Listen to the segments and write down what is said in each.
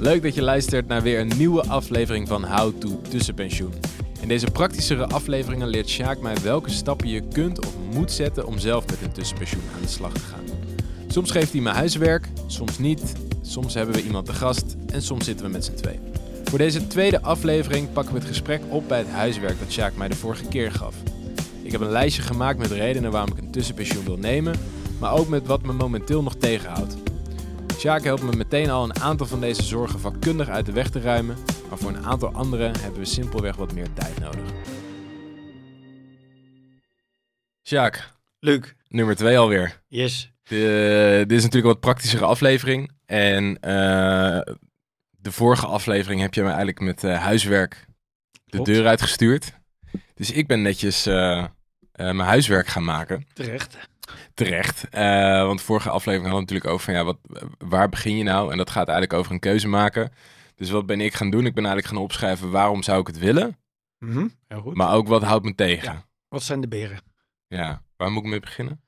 Leuk dat je luistert naar weer een nieuwe aflevering van How to Tussenpensioen. In deze praktischere afleveringen leert Sjaak mij welke stappen je kunt of moet zetten om zelf met een tussenpensioen aan de slag te gaan. Soms geeft hij me huiswerk, soms niet, soms hebben we iemand te gast en soms zitten we met z'n twee. Voor deze tweede aflevering pakken we het gesprek op bij het huiswerk dat Sjaak mij de vorige keer gaf. Ik heb een lijstje gemaakt met redenen waarom ik een tussenpensioen wil nemen, maar ook met wat me momenteel nog tegenhoudt. Sjaak helpt me meteen al een aantal van deze zorgen vakkundig uit de weg te ruimen, maar voor een aantal andere hebben we simpelweg wat meer tijd nodig. Sjaak, Luc, nummer 2 alweer. yes. De, dit is natuurlijk een wat praktischere aflevering. En eh, de vorige aflevering heb je me eigenlijk met eh, huiswerk de Klopt. deur uitgestuurd. Dus ik ben netjes eh, mijn huiswerk gaan maken. Terecht. Terecht. Eh, want de vorige aflevering hadden we natuurlijk over van ja, wat, waar begin je nou? En dat gaat eigenlijk over een keuze maken. Dus wat ben ik gaan doen? Ik ben eigenlijk gaan opschrijven waarom zou ik het willen? Mhm, Heel goed. Maar ook wat houdt me tegen? Ja. Wat zijn de beren? Ja, waar moet ik mee beginnen?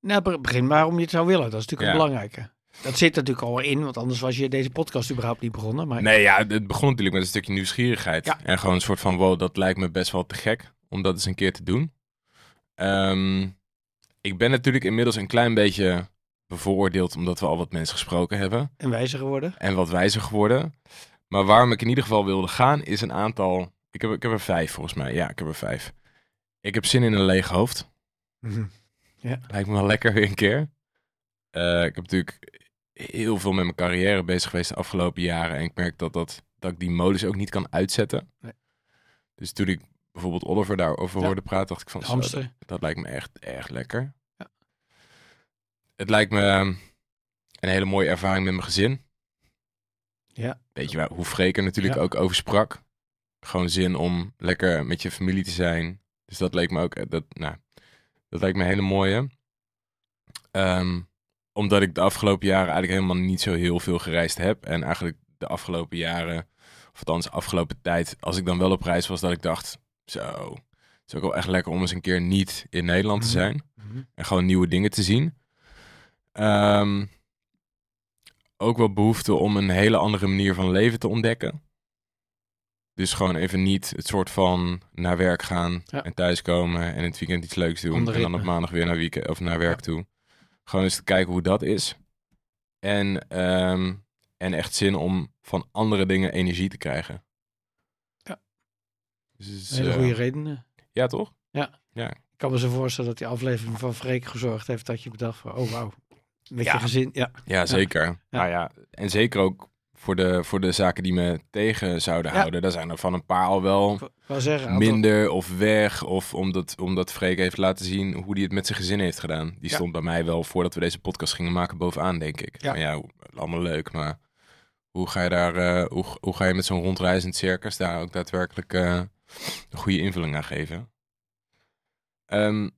Nou, be- begin waarom je het zou willen. Dat is natuurlijk Ja. een belangrijke. Dat zit natuurlijk al in, want anders was je deze podcast überhaupt niet begonnen. Maar Nee, ja, het begon natuurlijk met een stukje nieuwsgierigheid. Ja. En gewoon een soort van, wow, dat lijkt me best wel te gek om dat eens een keer te doen. Ehm, ik ben natuurlijk inmiddels een klein beetje bevooroordeeld omdat we al wat mensen gesproken hebben. en wijzer geworden. En wat wijzer geworden. Maar waarom ik in ieder geval wilde gaan is een aantal... Ik heb, ik heb er vijf volgens mij. Ja, ik heb er vijf. Ik heb zin in een leeg hoofd. Mhm. Lijkt me wel lekker weer een keer. Eh, ik heb natuurlijk heel veel met mijn carrière bezig geweest de afgelopen jaren. En ik merk dat, dat, dat ik die modus ook niet kan uitzetten. Nee. Dus toen ik bijvoorbeeld Oliver daarover Ja. hoorde praten, dacht ik van... Zo, dat, dat lijkt me echt erg lekker. Ja. Het lijkt me ehm, een hele mooie ervaring met mijn gezin. Ja. Weet je wel, hoe Freek er natuurlijk ook over sprak. Gewoon zin om lekker met je familie te zijn. Dus dat leek me ook, eh, dat, nou, dat lijkt me een hele mooie. Ehm, omdat ik de afgelopen jaren eigenlijk helemaal niet zo heel veel gereisd heb. En eigenlijk de afgelopen jaren, of althans de afgelopen tijd, als ik dan wel op reis was, dat ik dacht, zo, het is ook wel echt lekker om eens een keer niet in Nederland te Mhm. zijn. Mhm. En gewoon nieuwe dingen te zien. Ehm, ook wel behoefte om een hele andere manier van leven te ontdekken. Dus gewoon even niet het soort van naar werk gaan Ja. en thuiskomen en in het weekend iets leuks doen. En dan op maandag weer naar, weekend, of naar werk Ja. toe. Gewoon eens te kijken hoe dat is. En, ehm, en echt zin om van andere dingen energie te krijgen. Ja. Dus Hele eh, goede redenen. Ja, toch? Ik kan me zo voorstellen dat die aflevering van Freek gezorgd heeft dat je bedacht van, oh wauw. Met Ja. je gezin, ja. Ja, zeker. Nou ja, en zeker ook voor de, voor de zaken die me tegen zouden Ja. houden. Daar zijn er van een paar al wel zeggen, aantal- minder of weg. Of omdat, omdat Freek heeft laten zien hoe hij het met zijn gezin heeft gedaan. Die Ja. stond bij mij wel voordat we deze podcast gingen maken bovenaan, denk ik. Ja. Ja, allemaal leuk, maar hoe ga je daar, eh, hoe, hoe ga je met zo'n rondreizend circus daar ook daadwerkelijk eh, een goede invulling aan geven? Ehm,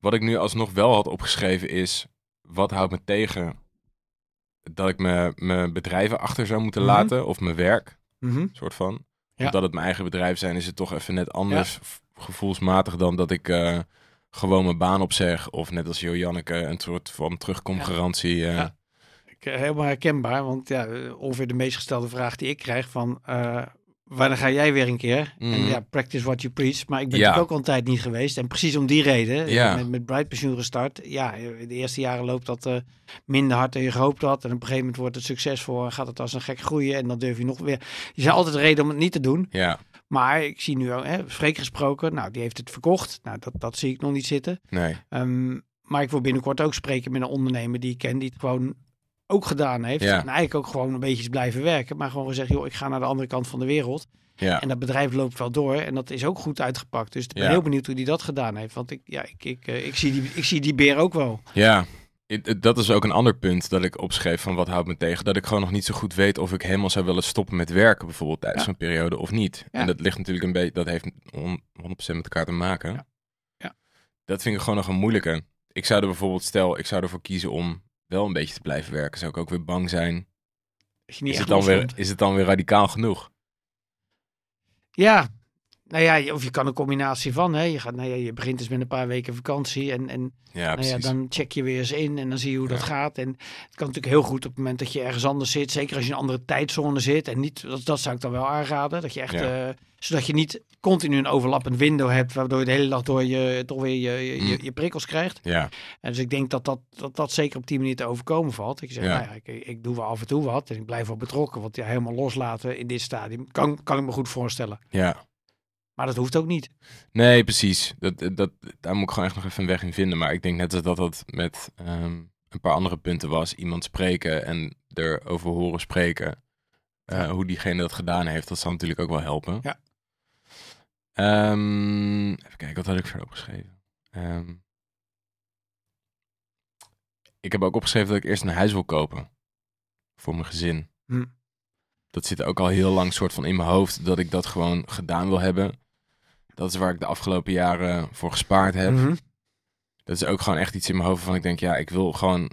wat ik nu alsnog wel had opgeschreven is, wat houdt me tegen dat ik me- mijn bedrijven achter zou moeten Mhm. laten of mijn werk, Mhm. soort van. Ja. Omdat het mijn eigen bedrijf zijn, is het toch even net anders gevoelsmatig dan dat ik eh, gewoon mijn baan opzeg. Of net als Jo Janneke een soort van terugkomgarantie. Ja. Eh, helemaal herkenbaar, want ja, ongeveer de meest gestelde vraag die ik krijg van... eh, wanneer ga jij weer een keer? En Mhm. ja, practice what you preach. Maar ik ben Ja. natuurlijk ook al een tijd niet geweest. En precies om die reden, Ja. met, met Bright Pensioen gestart. Ja, de eerste jaren loopt dat eh, minder hard dan je gehoopt had. En op een gegeven moment wordt het succesvol en gaat het als een gek groeien. En dan durf je nog weer... Je zijn altijd reden om het niet te doen. ja, Maar ik zie nu, hè, Freek gesproken, nou, die heeft het verkocht. Nou, dat, dat zie ik nog niet zitten. nee. Ehm, maar ik wil binnenkort ook spreken met een ondernemer die ik ken, die het gewoon ook gedaan heeft. Ja. En eigenlijk ook gewoon een beetje is blijven werken. Maar gewoon gezegd, joh, ik ga naar de andere kant van de wereld. Ja, En dat bedrijf loopt wel door. En dat is ook goed uitgepakt. Dus ik ben Ja. heel benieuwd hoe die dat gedaan heeft. Want ik, ja, ik, ik, eh, ik, zie, die, ik zie die beer ook wel. ja. Dat is ook een ander punt dat ik opschreef van wat houdt me tegen. Dat ik gewoon nog niet zo goed weet of ik helemaal zou willen stoppen met werken bijvoorbeeld tijdens Ja. zo'n periode of niet. Ja. En dat ligt natuurlijk een beetje, dat heeft on- 100% met elkaar te maken. Ja. Ja. Dat vind ik gewoon nog een moeilijke. Ik zou er bijvoorbeeld, stel, ik zou ervoor kiezen om wel een beetje te blijven werken. Zou ik ook weer bang zijn Is het, dan weer, is het dan weer radicaal genoeg? Ja, Nou ja, of je kan een combinatie van. Hè. Je, gaat, nou ja, je begint dus met een paar weken vakantie en, en Ja, nou ja, dan check je weer eens in en dan zie je hoe dat gaat. En het kan natuurlijk heel goed op het moment dat je ergens anders zit. Zeker als je in een andere tijdzone zit. En niet, dat, dat zou ik dan wel aanraden. Dat je echt, eh, zodat je niet continu een overlappend window hebt. Waardoor je de hele dag door je, toch weer je, je, Mm. je prikkels krijgt. Ja, En dus ik denk dat dat, dat dat zeker op die manier te overkomen valt. Ik zeg, Ja. nou ja, ik, ik doe wel af en toe wat. En ik blijf wel betrokken. Want ja, helemaal loslaten in dit stadium kan, kan ik me goed voorstellen. ja. Maar dat hoeft ook niet. Nee, precies. Dat, dat, daar moet ik gewoon echt nog even een weg in vinden. Maar ik denk net dat dat met ehm, een paar andere punten was. Iemand spreken en erover horen spreken. Eh, Hoe diegene dat gedaan heeft, dat zal natuurlijk ook wel helpen. Ja. Ehm, even kijken, wat had ik verder opgeschreven? Ehm, ik heb ook opgeschreven dat ik eerst een huis wil kopen. Voor mijn gezin. Hm. Dat zit ook al heel lang soort van in mijn hoofd. Dat ik dat gewoon gedaan wil hebben. Dat is waar ik de afgelopen jaren voor gespaard heb. Mhm. Dat is ook gewoon echt iets in mijn hoofd van ik denk, ja, ik wil gewoon,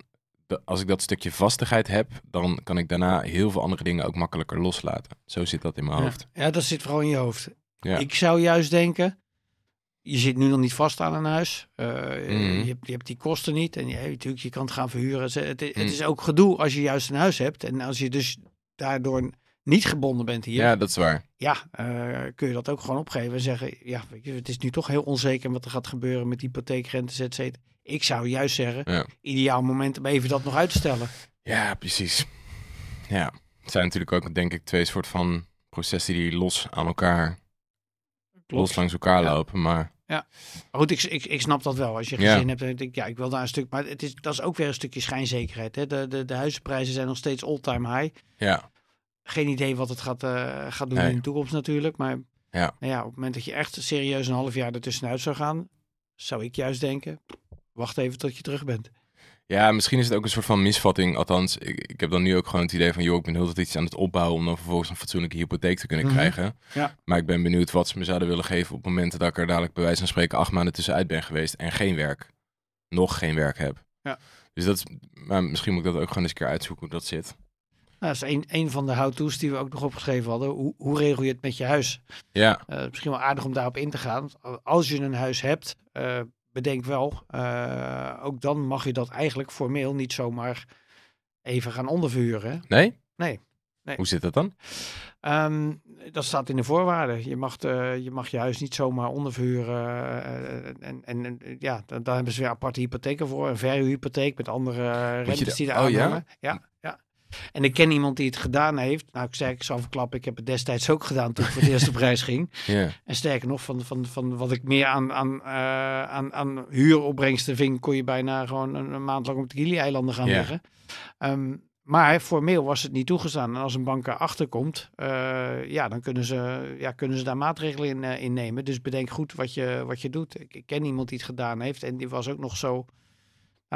als ik dat stukje vastigheid heb, dan kan ik daarna heel veel andere dingen ook makkelijker loslaten. Zo zit dat in mijn Ja. hoofd. Ja, dat zit vooral in je hoofd. Ja. Ik zou juist denken, je zit nu nog niet vast aan een huis. Eh, Mhm. je, hebt, je hebt die kosten niet. En je, natuurlijk, je kan het gaan verhuren. Het Mhm. is ook gedoe als je juist een huis hebt. En als je dus daardoor niet gebonden bent hier. Ja, dat is waar. Ja, eh, kun je dat ook gewoon opgeven en zeggen, ja, weet je, het is nu toch heel onzeker wat er gaat gebeuren met hypotheekrentes, et cetera. Ik zou juist zeggen, Ja. ideaal moment om even dat nog uit te stellen. Ja, precies. Ja, het zijn natuurlijk ook, denk ik, twee soort van processen die los aan elkaar, los langs elkaar Ja. lopen. Maar Maar goed, ik, ik, ik snap dat wel. Als je Ja. gezin hebt, dan denk ik, ja, ik wil daar een stuk. Maar het is, dat is ook weer een stukje schijnzekerheid. Hè? De, de, de huizenprijzen zijn nog steeds all-time high. ja, Geen idee wat het gaat, eh, gaat doen Nee. in de toekomst natuurlijk. Maar Ja. Nou ja, op het moment dat je echt serieus een half jaar ertussenuit zou gaan, zou ik juist denken, wacht even tot je terug bent. ja, misschien is het ook een soort van misvatting. Althans, ik, ik heb dan nu ook gewoon het idee van, joh, ik ben heel tijd iets aan het opbouwen om dan vervolgens een fatsoenlijke hypotheek te kunnen Mhm. krijgen. Ja. Maar ik ben benieuwd wat ze me zouden willen geven op momenten dat ik er dadelijk bij wijze van spreken acht maanden tussenuit ben geweest en geen werk, nog geen werk heb. Ja. Dus dat is, maar misschien moet ik dat ook gewoon eens een keer uitzoeken hoe dat zit. Nou, dat is een, een van de how-to's die we ook nog opgeschreven hadden. Hoe, hoe regel je het met je huis? Ja, Eh, misschien wel aardig om daarop in te gaan. Als je een huis hebt, eh, bedenk wel, eh, ook dan mag je dat eigenlijk formeel niet zomaar even gaan onderverhuren. nee? Nee. Nee. Hoe zit dat dan? Ehm, dat staat in de voorwaarden. Je mag, eh, je, mag je huis niet zomaar onderverhuren. en, en, en, ja, da- daar hebben ze weer aparte hypotheken voor. Een verhuurhypotheek met andere rentes die er oh, ja? Ja, ja. En ik ken iemand die het gedaan heeft. Nou, ik zei, ik zal verklappen, ik heb het destijds ook gedaan toen ik voor het eerst op reis ging. En sterker nog, van, van, van wat ik meer aan, aan, eh, aan, aan huuropbrengsten ving, kon je bijna gewoon een, een maand lang op de Gili-eilanden gaan liggen. Ehm, maar formeel was het niet toegestaan. En als een bank erachter komt, eh, ja, dan kunnen ze, ja, kunnen ze daar maatregelen in, eh, in nemen. Dus bedenk goed wat je, wat je doet. Ik, ik ken iemand die het gedaan heeft en die was ook nog zo,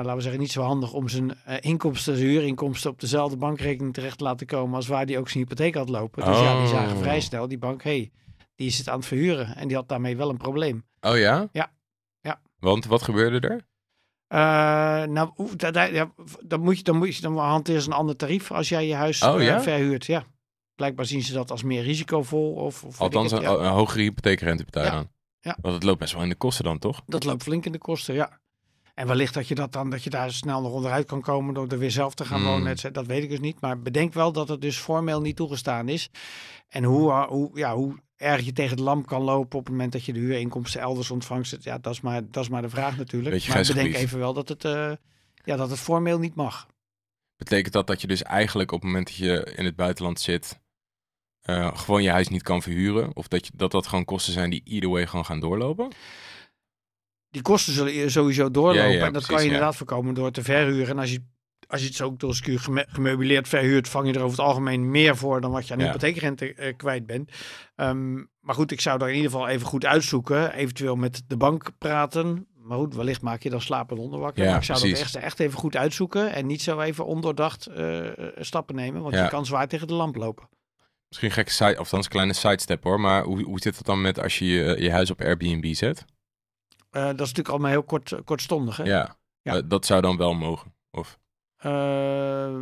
laten we zeggen, niet zo handig om zijn eh, inkomsten, zijn huurinkomsten op dezelfde bankrekening terecht te laten komen als waar die ook zijn hypotheek had lopen. Dus ja, die zagen Oh. vrij snel, die bank, hey, die is het aan het verhuren. En die had daarmee wel een probleem. Oh ja? Ja. Ja. Want wat gebeurde er? Eh, nou, hoe- da- da- ja, dan moet je dan moet je dan hanteer een ander tarief als jij je huis Oh, eh, ja? verhuurt. Ja. Blijkbaar zien ze dat als meer risicovol. Of, of Althans, het, een, ja. een hogere hypotheekrente betalen Ja. Ja. Want het loopt best wel in de kosten dan, toch? Dat loopt flink in de kosten, ja. En wellicht dat je dat dan dat je daar snel nog onderuit kan komen door er weer zelf te gaan Mm. wonen. Dat weet ik dus niet. Maar bedenk wel dat het dus formeel niet toegestaan is. En hoe, uh, hoe, ja, hoe erg je tegen de lamp kan lopen op het moment dat je de huurinkomsten elders ontvangt. Ja, dat is maar, dat is maar de vraag natuurlijk. Beetje maar bedenk even wel dat het, eh, ja, dat het formeel niet mag. Betekent dat dat je dus eigenlijk op het moment dat je in het buitenland zit, eh, gewoon je huis niet kan verhuren? Of dat, je, dat dat gewoon kosten zijn die either way gewoon gaan doorlopen? Die kosten zullen je sowieso doorlopen. Ja, ja, en dat precies, kan je inderdaad voorkomen door te verhuren. En als je, als je het zo ook door geme- gemeubileerd verhuurt, vang je er over het algemeen meer voor dan wat je aan hypotheekrente eh, kwijt bent. Ehm, maar goed, ik zou daar in ieder geval even goed uitzoeken. Eventueel met de bank praten. Maar goed, wellicht maak je dan slapend onder wakker. Ja, maar ik zou dat precies. echt, echt even goed uitzoeken. En niet zo even ondoordacht eh, eh, stappen nemen. Want Ja. je kan zwaar tegen de lamp lopen. Misschien een gekke side, of althans een kleine sidestep hoor. Maar hoe, hoe zit het dan met als je je, je huis op Airbnb zet? Eh, dat is natuurlijk allemaal heel kort, kortstondig. Hè? Ja, Ja. Eh, dat zou dan wel mogen. Of Uh,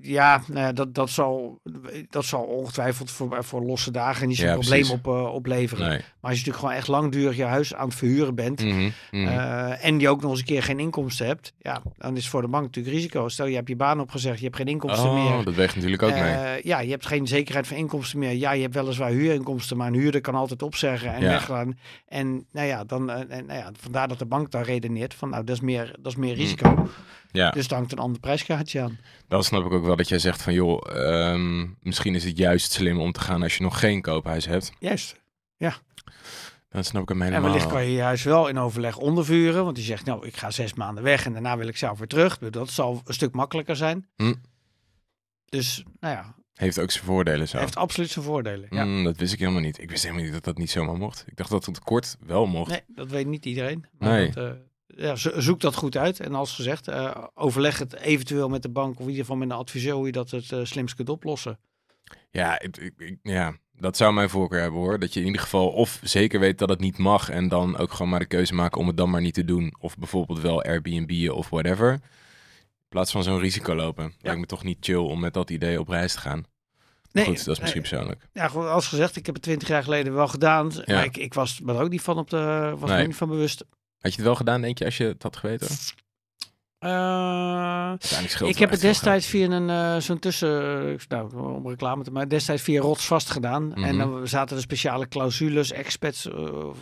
ja, nou ja, dat, dat, zal, dat zal ongetwijfeld voor, voor losse dagen niet zo'n probleem op, uh, opleveren. Maar als je natuurlijk gewoon echt langdurig je huis aan het verhuren bent mm uh, en je ook nog eens een keer geen inkomsten hebt, ja, dan is voor de bank natuurlijk risico. Stel je hebt je baan opgezegd, je hebt geen inkomsten oh, meer. dat weegt natuurlijk ook mee. Ja, je hebt geen zekerheid van inkomsten meer. Ja, je hebt weliswaar huurinkomsten, maar een huurder kan altijd opzeggen en ja. weggaan. En nou ja, dan, en, nou ja, vandaar dat de bank dan redeneert van nou, dat is meer, dat is meer mm. Ja. Dus dan hangt een ander prijskaartje aan. Dan snap ik ook wel dat jij zegt van joh, ehm, misschien is het juist slim om te gaan als je nog geen koophuis hebt. Juist, ja. Dan snap ik hem helemaal. En wellicht kan je je huis wel in overleg ondervuren. Want die zegt, nou, ik ga zes maanden weg en daarna wil ik zelf weer terug. Dat zal een stuk makkelijker zijn. Hm. Dus, nou ja. Heeft ook zijn voordelen zo. Heeft absoluut zijn voordelen, ja. Hm, dat wist ik helemaal niet. Ik wist helemaal niet dat dat niet zomaar mocht. Ik dacht dat het kort wel mocht. Nee, dat weet niet iedereen. Maar nee. Dat, uh, ja, zoek dat goed uit. En als gezegd, uh, overleg het eventueel met de bank of in ieder geval met een adviseur hoe je dat het uh, slimst kunt oplossen. Ja, ik, ik, ja, dat zou mijn voorkeur hebben hoor. Dat je in ieder geval of zeker weet dat het niet mag en dan ook gewoon maar de keuze maken om het dan maar niet te doen. Of bijvoorbeeld wel Airbnb of whatever. In plaats van zo'n risico lopen. Ja. Lijkt me toch niet chill om met dat idee op reis te gaan. Nee, goed, dat is misschien persoonlijk. Ja, als gezegd, ik heb het twintig jaar geleden wel gedaan. Ja. ik, ik was er ook niet van op de, was nee. niet van bewust. Had je het wel gedaan, denk je, als je het had geweten? Uh, ik heb het destijds via een uh, zo'n tussen, nou, om reclame te maken, destijds via Rots vast gedaan. Mm -hmm. En dan zaten er speciale clausules, expats, nou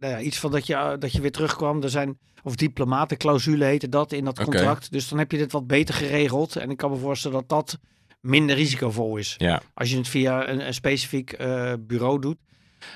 ja, iets van dat je, dat je weer terugkwam. Er zijn, of diplomatenclausule heette dat in dat contract. Okay. Dus dan heb je dit wat beter geregeld. En ik kan me voorstellen dat dat minder risicovol is. Ja. Als je het via een, een specifiek bureau doet.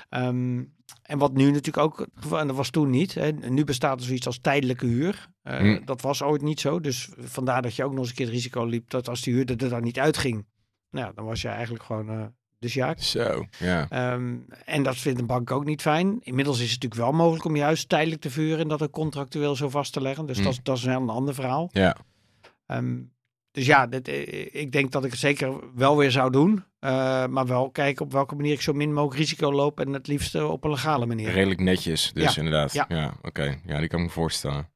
Um, en wat nu natuurlijk ook, en dat was toen niet. Hè. Nu bestaat er zoiets als tijdelijke huur. Uh, hmm. Dat was ooit niet zo. Dus vandaar dat je ook nog eens een keer het risico liep dat als die huurder er dan niet uitging, nou, dan was je eigenlijk gewoon uh, de sjaak. Zo, ja. Um, en dat vindt een bank ook niet fijn. Inmiddels is het natuurlijk wel mogelijk om juist tijdelijk te vuren en dat ook contractueel zo vast te leggen. Dus mm. dat, dat, is wel een ander verhaal. Ja. Um, dus ja, dit, eh, ik denk dat ik het zeker wel weer zou doen. Uh, maar wel kijken op welke manier ik zo min mogelijk risico loop. En het liefst op een legale manier. Redelijk netjes, dus ja. inderdaad. Ja, ja oké. Okay. Ja, die kan ik me voorstellen.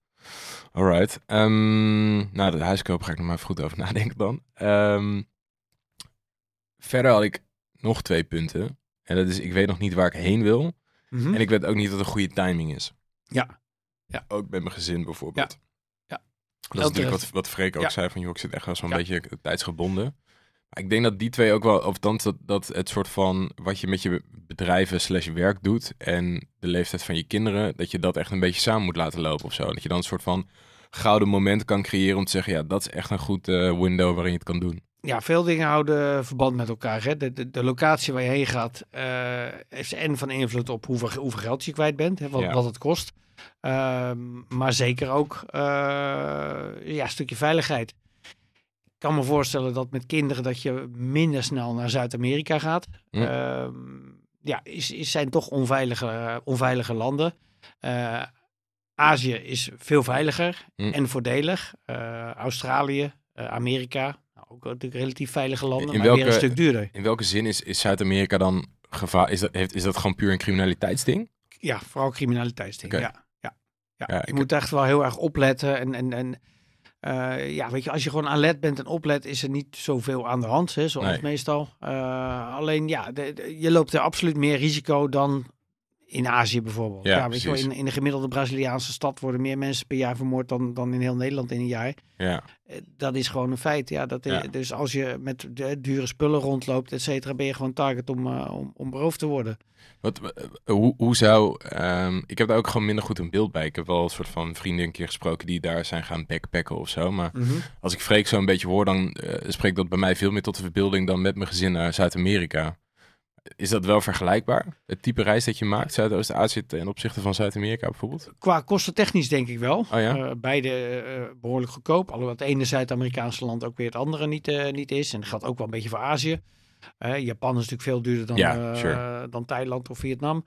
Alright. Um, nou, de huiskoop ga ik nog maar even goed over nadenken dan. Um, verder had ik nog twee punten. En dat is, ik weet nog niet waar ik heen wil. Mm -hmm. En ik weet ook niet wat een goede timing is. Ja. ja. Ook met mijn gezin bijvoorbeeld. Ja. Dat is natuurlijk wat, wat Freek ook zei van, joh, ik zit echt wel zo'n ja. beetje tijdsgebonden. Maar ik denk dat die twee ook wel, of dan dat, dat het soort van wat je met je bedrijven slash werk doet en de leeftijd van je kinderen, dat je dat echt een beetje samen moet laten lopen of zo. Dat je dan een soort van gouden moment kan creëren om te zeggen, ja, dat is echt een goed uh, window waarin je het kan doen. Ja, veel dingen houden verband met elkaar. Hè? De, de, de locatie waar je heen gaat uh, heeft en van invloed op hoeveel, hoeveel geld je kwijt bent, hè? Wat, ja. wat het kost. Uh, maar zeker ook uh, ja, een stukje veiligheid. Ik kan me voorstellen dat met kinderen dat je minder snel naar Zuid-Amerika gaat. Hm. Uh, ja, is, is, zijn toch onveilige, onveilige landen. Uh, Azië is veel veiliger en voordelig. Australië, Amerika, nou, ook natuurlijk relatief veilige landen, in maar welke, weer een stuk duurder. In welke zin is, is Zuid-Amerika dan gevaar? Is dat, heeft, is dat gewoon puur een criminaliteitsding? Ja, vooral criminaliteitsding, okay. ja. Ja, ja je moet echt wel heel erg opletten. En, en, en uh, ja, weet je, als je gewoon alert bent en oplet, is er niet zoveel aan de hand, hè, zoals nee. meestal. Uh, alleen ja, de, de, je loopt er absoluut meer risico dan in Azië bijvoorbeeld. Ja, ja weet je wel, in, in de gemiddelde Braziliaanse stad worden meer mensen per jaar vermoord dan, dan in heel Nederland in een jaar. Ja. Eh, dat is gewoon een feit. Ja, dat ja. Dus als je met dure spullen rondloopt, et cetera, ben je gewoon target om, uh, om, om beroofd te worden. Wat, hoe, hoe zou, um, ik heb daar ook gewoon minder goed een beeld bij. Ik heb wel een soort van vrienden een keer gesproken die daar zijn gaan backpacken of zo. Maar mm -hmm. als ik Freek zo een beetje hoor, dan uh, spreekt dat bij mij veel meer tot de verbeelding dan met mijn gezin naar Zuid-Amerika. Is dat wel vergelijkbaar? Het type reis dat je maakt, Zuidoost-Azië ten opzichte van Zuid-Amerika bijvoorbeeld? Qua kostentechnisch denk ik wel. Oh ja? uh, beide uh, behoorlijk goedkoop. Alhoewel het ene Zuid-Amerikaanse land ook weer het andere niet, uh, niet is. En dat geldt ook wel een beetje voor Azië. Japan is natuurlijk veel duurder dan, ja, sure. dan Thailand of Vietnam.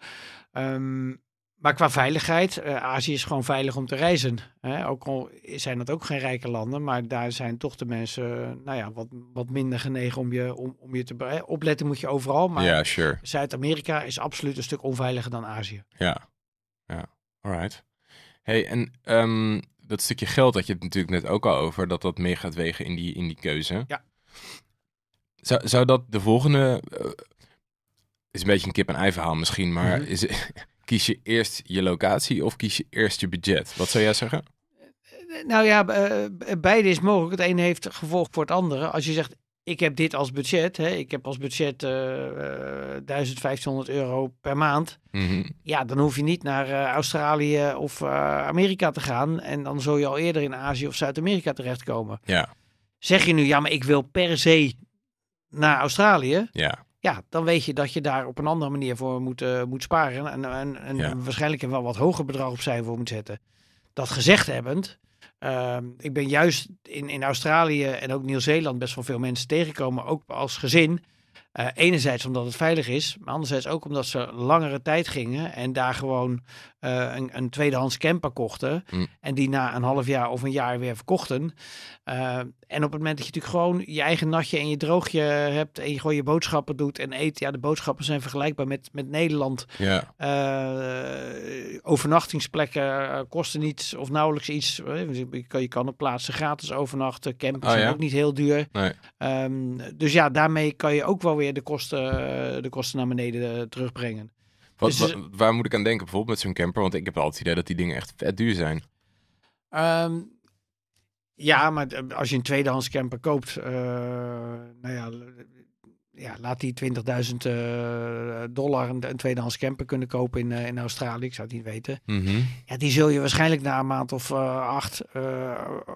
Um, maar qua veiligheid, uh, Azië is gewoon veilig om te reizen. Hè? Ook al zijn dat ook geen rijke landen, maar daar zijn toch de mensen nou ja, wat, wat minder genegen om je, om, om je te hè? opletten moet je overal. Maar sure. Zuid-Amerika is absoluut een stuk onveiliger dan Azië. Ja, ja, alright. Hey, en um, dat stukje geld had je het natuurlijk net ook al over, dat dat mee gaat wegen in die, in die keuze. Ja. Zou, zou dat de volgende, eh, is een beetje een kip-en-ei verhaal misschien, maar Mhm. is, kies je eerst je locatie of kies je eerst je budget? Wat zou jij zeggen? Nou ja, eh, beide is mogelijk. Het ene heeft gevolg voor het andere. Als je zegt, ik heb dit als budget. Hè, ik heb als budget eh eh, 1500 euro per maand. Mhm. Ja, dan hoef je niet naar eh, Australië of eh, Amerika te gaan. En dan zul je al eerder in Azië of Zuid-Amerika terechtkomen. Ja, Zeg je nu, ja, maar ik wil per se naar Australië. ja, Ja, dan weet je dat je daar op een andere manier voor moet, eh, moet sparen. En, en, en Ja. waarschijnlijk een wel wat hoger bedrag opzij voor moet zetten. Dat gezegd hebbend, ehm, ik ben juist in, in Australië en ook Nieuw-Zeeland best wel veel mensen tegengekomen, ook als gezin. Eh, enerzijds omdat het veilig is, maar anderzijds ook omdat ze langere tijd gingen en daar gewoon eh, een, een tweedehands camper kochten. Mm. En die na een half jaar of een jaar weer verkochten. Eh, en op het moment dat je natuurlijk gewoon je eigen natje en je droogje hebt en je gewoon je boodschappen doet en eet. Ja, de boodschappen zijn vergelijkbaar met, met Nederland. overnachtingsplekken kosten niets of nauwelijks iets. Je kan, je kan op plaatsen gratis overnachten. Campers Oh, zijn ook niet heel duur. nee, Ehm, dus ja, daarmee kan je ook wel weer de kosten, de kosten naar beneden eh, terugbrengen. Wat, Dus, wa- waar moet ik aan denken bijvoorbeeld met zo'n camper? Want ik heb altijd het idee dat die dingen echt vet duur zijn. Ehm, ja, maar als je een tweedehands camper koopt, eh, nou ja, ja, laat die 20.000 eh, dollar een, een tweedehands camper kunnen kopen in, eh, in Australië. Ik zou het niet weten. Mhm. Ja, die zul je waarschijnlijk na een maand of eh, acht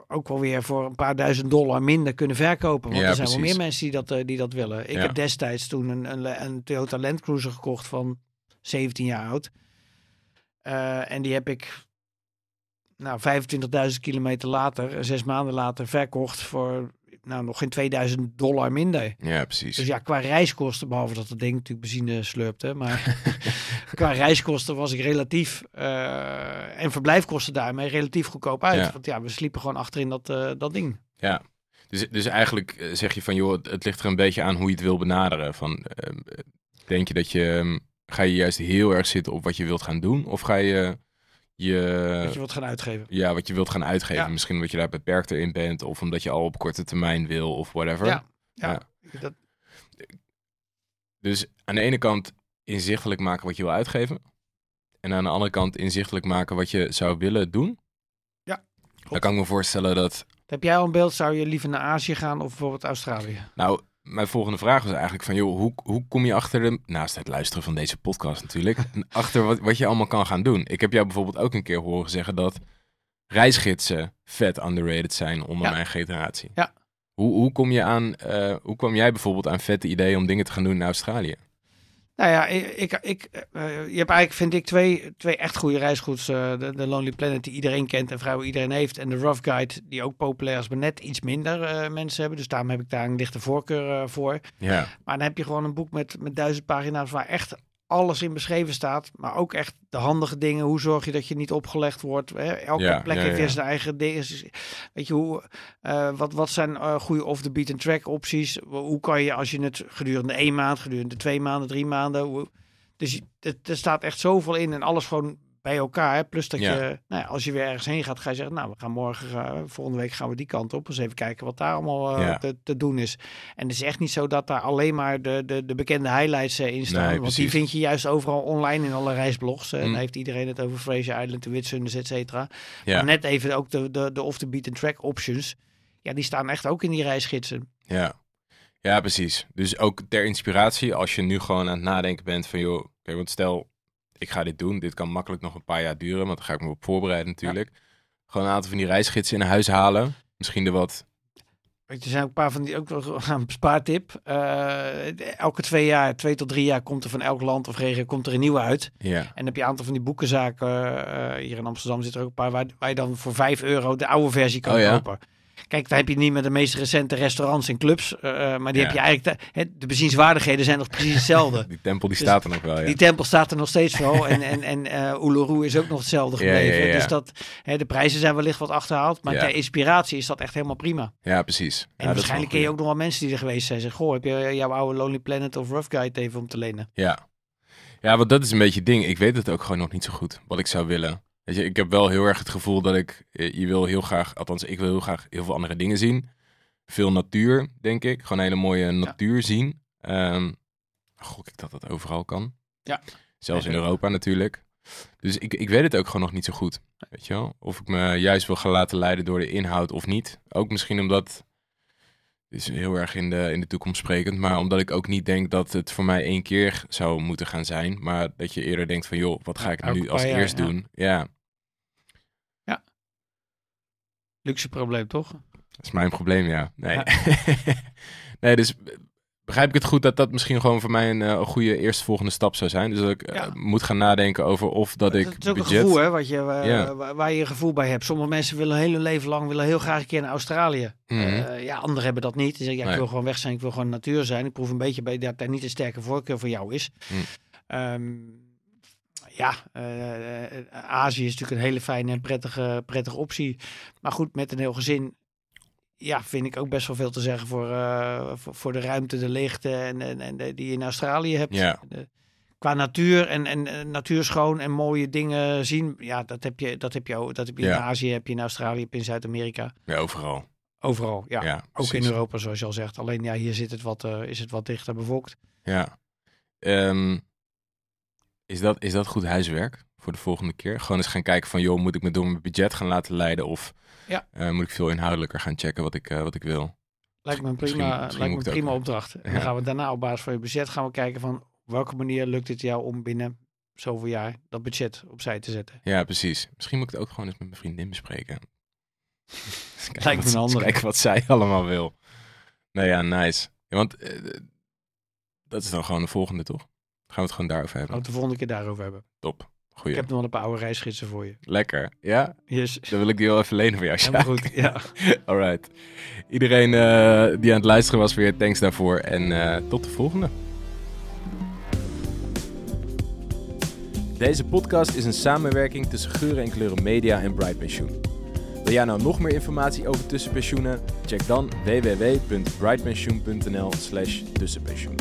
ook wel weer voor een paar duizend dollar minder kunnen verkopen. Want Ja, er zijn wel meer mensen die dat, die dat willen. Ik Ja. heb destijds toen een, een, een Toyota Land Cruiser gekocht van 17 jaar oud. En die heb ik nou, 25.000 kilometer later, zes maanden later, verkocht voor nou, nog geen 2000 dollar minder. Ja, precies. Dus ja, qua reiskosten, behalve dat het ding natuurlijk benzine slurpte, maar qua reiskosten was ik relatief, eh, en verblijfkosten daarmee relatief goedkoop uit. Ja. Want ja, we sliepen gewoon achterin dat, eh, dat ding. Ja, dus, dus eigenlijk eh, zeg je van, joh, het, ligt er een beetje aan hoe je het wil benaderen. Van, denk je dat je, ehm, ga je juist heel erg zitten op wat je wilt gaan doen? Of ga je je, dat je wat gaan uitgeven. ja, wat je wilt gaan uitgeven? Ja. Misschien omdat je daar beperkter in bent, of omdat je al op korte termijn wil, of whatever. Ja, ja. Ja. Dat, Dus aan de ene kant inzichtelijk maken wat je wil uitgeven. En aan de andere kant inzichtelijk maken wat je zou willen doen. Ja, Dan kan ik me voorstellen dat heb jij al een beeld? Zou je liever naar Azië gaan of bijvoorbeeld Australië? Nou, mijn volgende vraag was eigenlijk van, joh, hoe, hoe kom je achter de, naast het luisteren van deze podcast natuurlijk, achter wat, wat je allemaal kan gaan doen? Ik heb jou bijvoorbeeld ook een keer horen zeggen dat reisgidsen vet underrated zijn onder Ja. mijn generatie. Ja. Hoe, hoe kom je aan, eh, hoe kwam jij bijvoorbeeld aan vette ideeën om dingen te gaan doen in Australië? Nou ja, ik, ik, ik, eh, je hebt eigenlijk, vind ik, twee, twee echt goede reisgoeds. eh, de, de Lonely Planet, die iedereen kent en vrijwel iedereen heeft. En de Rough Guide, die ook populair is, maar net iets minder eh, mensen hebben. Dus daarom heb ik daar een lichte voorkeur eh, voor. Ja, Maar dan heb je gewoon een boek met, met duizend pagina's waar echt alles in beschreven staat. Maar ook echt de handige dingen. Hoe zorg je dat je niet opgelegd wordt? Hè? Elke Ja, plek ja, heeft weer zijn eigen dingen. Weet je, hoe, eh, wat, wat zijn eh, goede off-the-beaten track opties? Hoe kan je als je het gedurende één maand, gedurende twee maanden, drie maanden... Hoe, dus er staat echt zoveel in en alles gewoon bij elkaar. Hè? Plus dat Ja. je, nou ja, als je weer ergens heen gaat, ga je zeggen... nou, we gaan morgen, eh, volgende week gaan we die kant op. Dus even kijken wat daar allemaal eh, Ja. te, te doen is. En het is echt niet zo dat daar alleen maar de, de, de bekende highlights eh, in staan. Nee, want die vind je juist overal online in alle reisblogs. En Mm. dan heeft iedereen het over Fraser Island, de Whitsundays, et cetera. ja, Maar net even ook de, de, de off-the-beaten track options. Ja, die staan echt ook in die reisgidsen. ja. Ja, precies. Dus ook ter inspiratie, als je nu gewoon aan het nadenken bent van, joh, oké, want stel, ik ga dit doen. Dit kan makkelijk nog een paar jaar duren, want dan ga ik me op voorbereiden natuurlijk. Gewoon een aantal van die reisgidsen in huis halen. Misschien de wat Weet je, er zijn ook een paar van die ook nog een spaartip. Eh, elke twee jaar, twee tot drie jaar, komt er van elk land of regio komt er een nieuwe uit. Ja, En dan heb je een aantal van die boekenzaken. eh, hier in Amsterdam zit er ook een paar waar, waar je dan voor 5 euro de oude versie kan Oh ja? Kijk, daar heb je niet met de meest recente restaurants en clubs. eh, eh, maar die Ja. heb je eigenlijk. De, de bezienswaardigheden zijn nog precies hetzelfde. die tempel die Dus staat er nog wel, ja. Die tempel staat er nog steeds wel. En, en, en eh Uluru is ook nog hetzelfde gebleven. ja. Dus dat, de prijzen zijn wellicht wat achterhaald. Maar ter inspiratie is dat echt helemaal prima. Ja, precies. En waarschijnlijk ken je ook nog wel mensen die er geweest zijn. Zeggen, goh, heb je jouw oude Lonely Planet of Rough Guide even om te lenen? Ja. Ja, want dat is een beetje het ding. Ik weet het ook gewoon nog niet zo goed, wat ik zou willen. Weet je, ik heb wel heel erg het gevoel dat ik, eh, je wil heel graag, althans ik wil heel graag heel veel andere dingen zien. Veel natuur, denk ik. Gewoon hele mooie natuur zien. Ehm, gok ik dat dat overal kan. Ja. Zelfs in Europa natuurlijk. Dus ik, ik weet het ook gewoon nog niet zo goed. Weet je wel? Of ik me juist wil gaan laten leiden door de inhoud of niet. Ook misschien omdat, dit is heel erg in de, in de toekomst sprekend, maar omdat ik ook niet denk dat het voor mij één keer zou moeten gaan zijn. Maar dat je eerder denkt van, joh, wat ga ik nu als jaar, eerst ja. doen? Ja, Luxe probleem, toch? dat is mijn probleem, ja. Nee, Ja. nee dus begrijp ik het goed dat dat misschien gewoon voor mij een, een goede eerstvolgende stap zou zijn. Dus dat ik eh, moet gaan nadenken over of dat ik het is ook budget... een gevoel, hè, wat je, eh, waar je gevoel bij hebt. Sommige mensen willen hun hele leven lang willen heel graag een keer naar Australië. Mhm. Ja, anderen hebben dat niet. Die zeggen, ja, ik Nee. wil gewoon weg zijn, ik wil gewoon natuur zijn. Ik proef een beetje bij dat daar niet een sterke voorkeur voor jou is. Mm. Ehm, ja, eh, eh, Azië is natuurlijk een hele fijne en prettige, prettige optie. Maar goed, met een heel gezin, ja, vind ik ook best wel veel te zeggen voor, eh, voor, voor de ruimte, de leegte en, en, die je in Australië hebt. Ja. De- qua natuur en, en, en natuur schoon en mooie dingen zien, ja, dat heb je, dat heb je, dat heb je in. Azië, heb je in Australië, heb je in Zuid-Amerika. Ja, overal. Overal, ja. Ja, Ook in. Europa, zoals je al zegt. Alleen ja, hier zit het wat, is het wat dichter bevolkt. Ja. Ehm, is, dat, is dat goed huiswerk voor de volgende keer? Gewoon eens gaan kijken van, joh, moet ik me door mijn budget gaan laten leiden? Of Ja. eh, moet ik veel inhoudelijker gaan checken wat ik, eh, wat ik wil? Lijkt me een prima, misschien lijkt me een prima ook- opdracht. En Ja. dan gaan we daarna op basis van je budget gaan we kijken van op welke manier lukt het jou om binnen zoveel jaar dat budget opzij te zetten. Ja, precies. Misschien moet ik het ook gewoon eens met mijn vriendin bespreken. Kijken Lijkt me wat- een eens andere. Kijken wat zij allemaal wil. Nou ja, nice. Ja, want eh, dat is dan gewoon de volgende, toch? Gaan we het gewoon daarover Gaan we hebben. het de volgende keer daarover hebben. Top. Ik Goeie. heb nog wel een paar oude reisgidsen voor je. Lekker. Ja? Yes. Dan wil ik die wel even lenen voor jou, Helemaal Sjaak. goed. Ja. Alright. Iedereen eh, die aan het luisteren was weer, thanks daarvoor. En eh, tot de volgende. Deze podcast is een samenwerking tussen Geuren en Kleuren Media en Bright Pensioen. Wil jij nou nog meer informatie over tussenpensioenen? Check dan www.brightpensioen.nl slash tussenpensioen.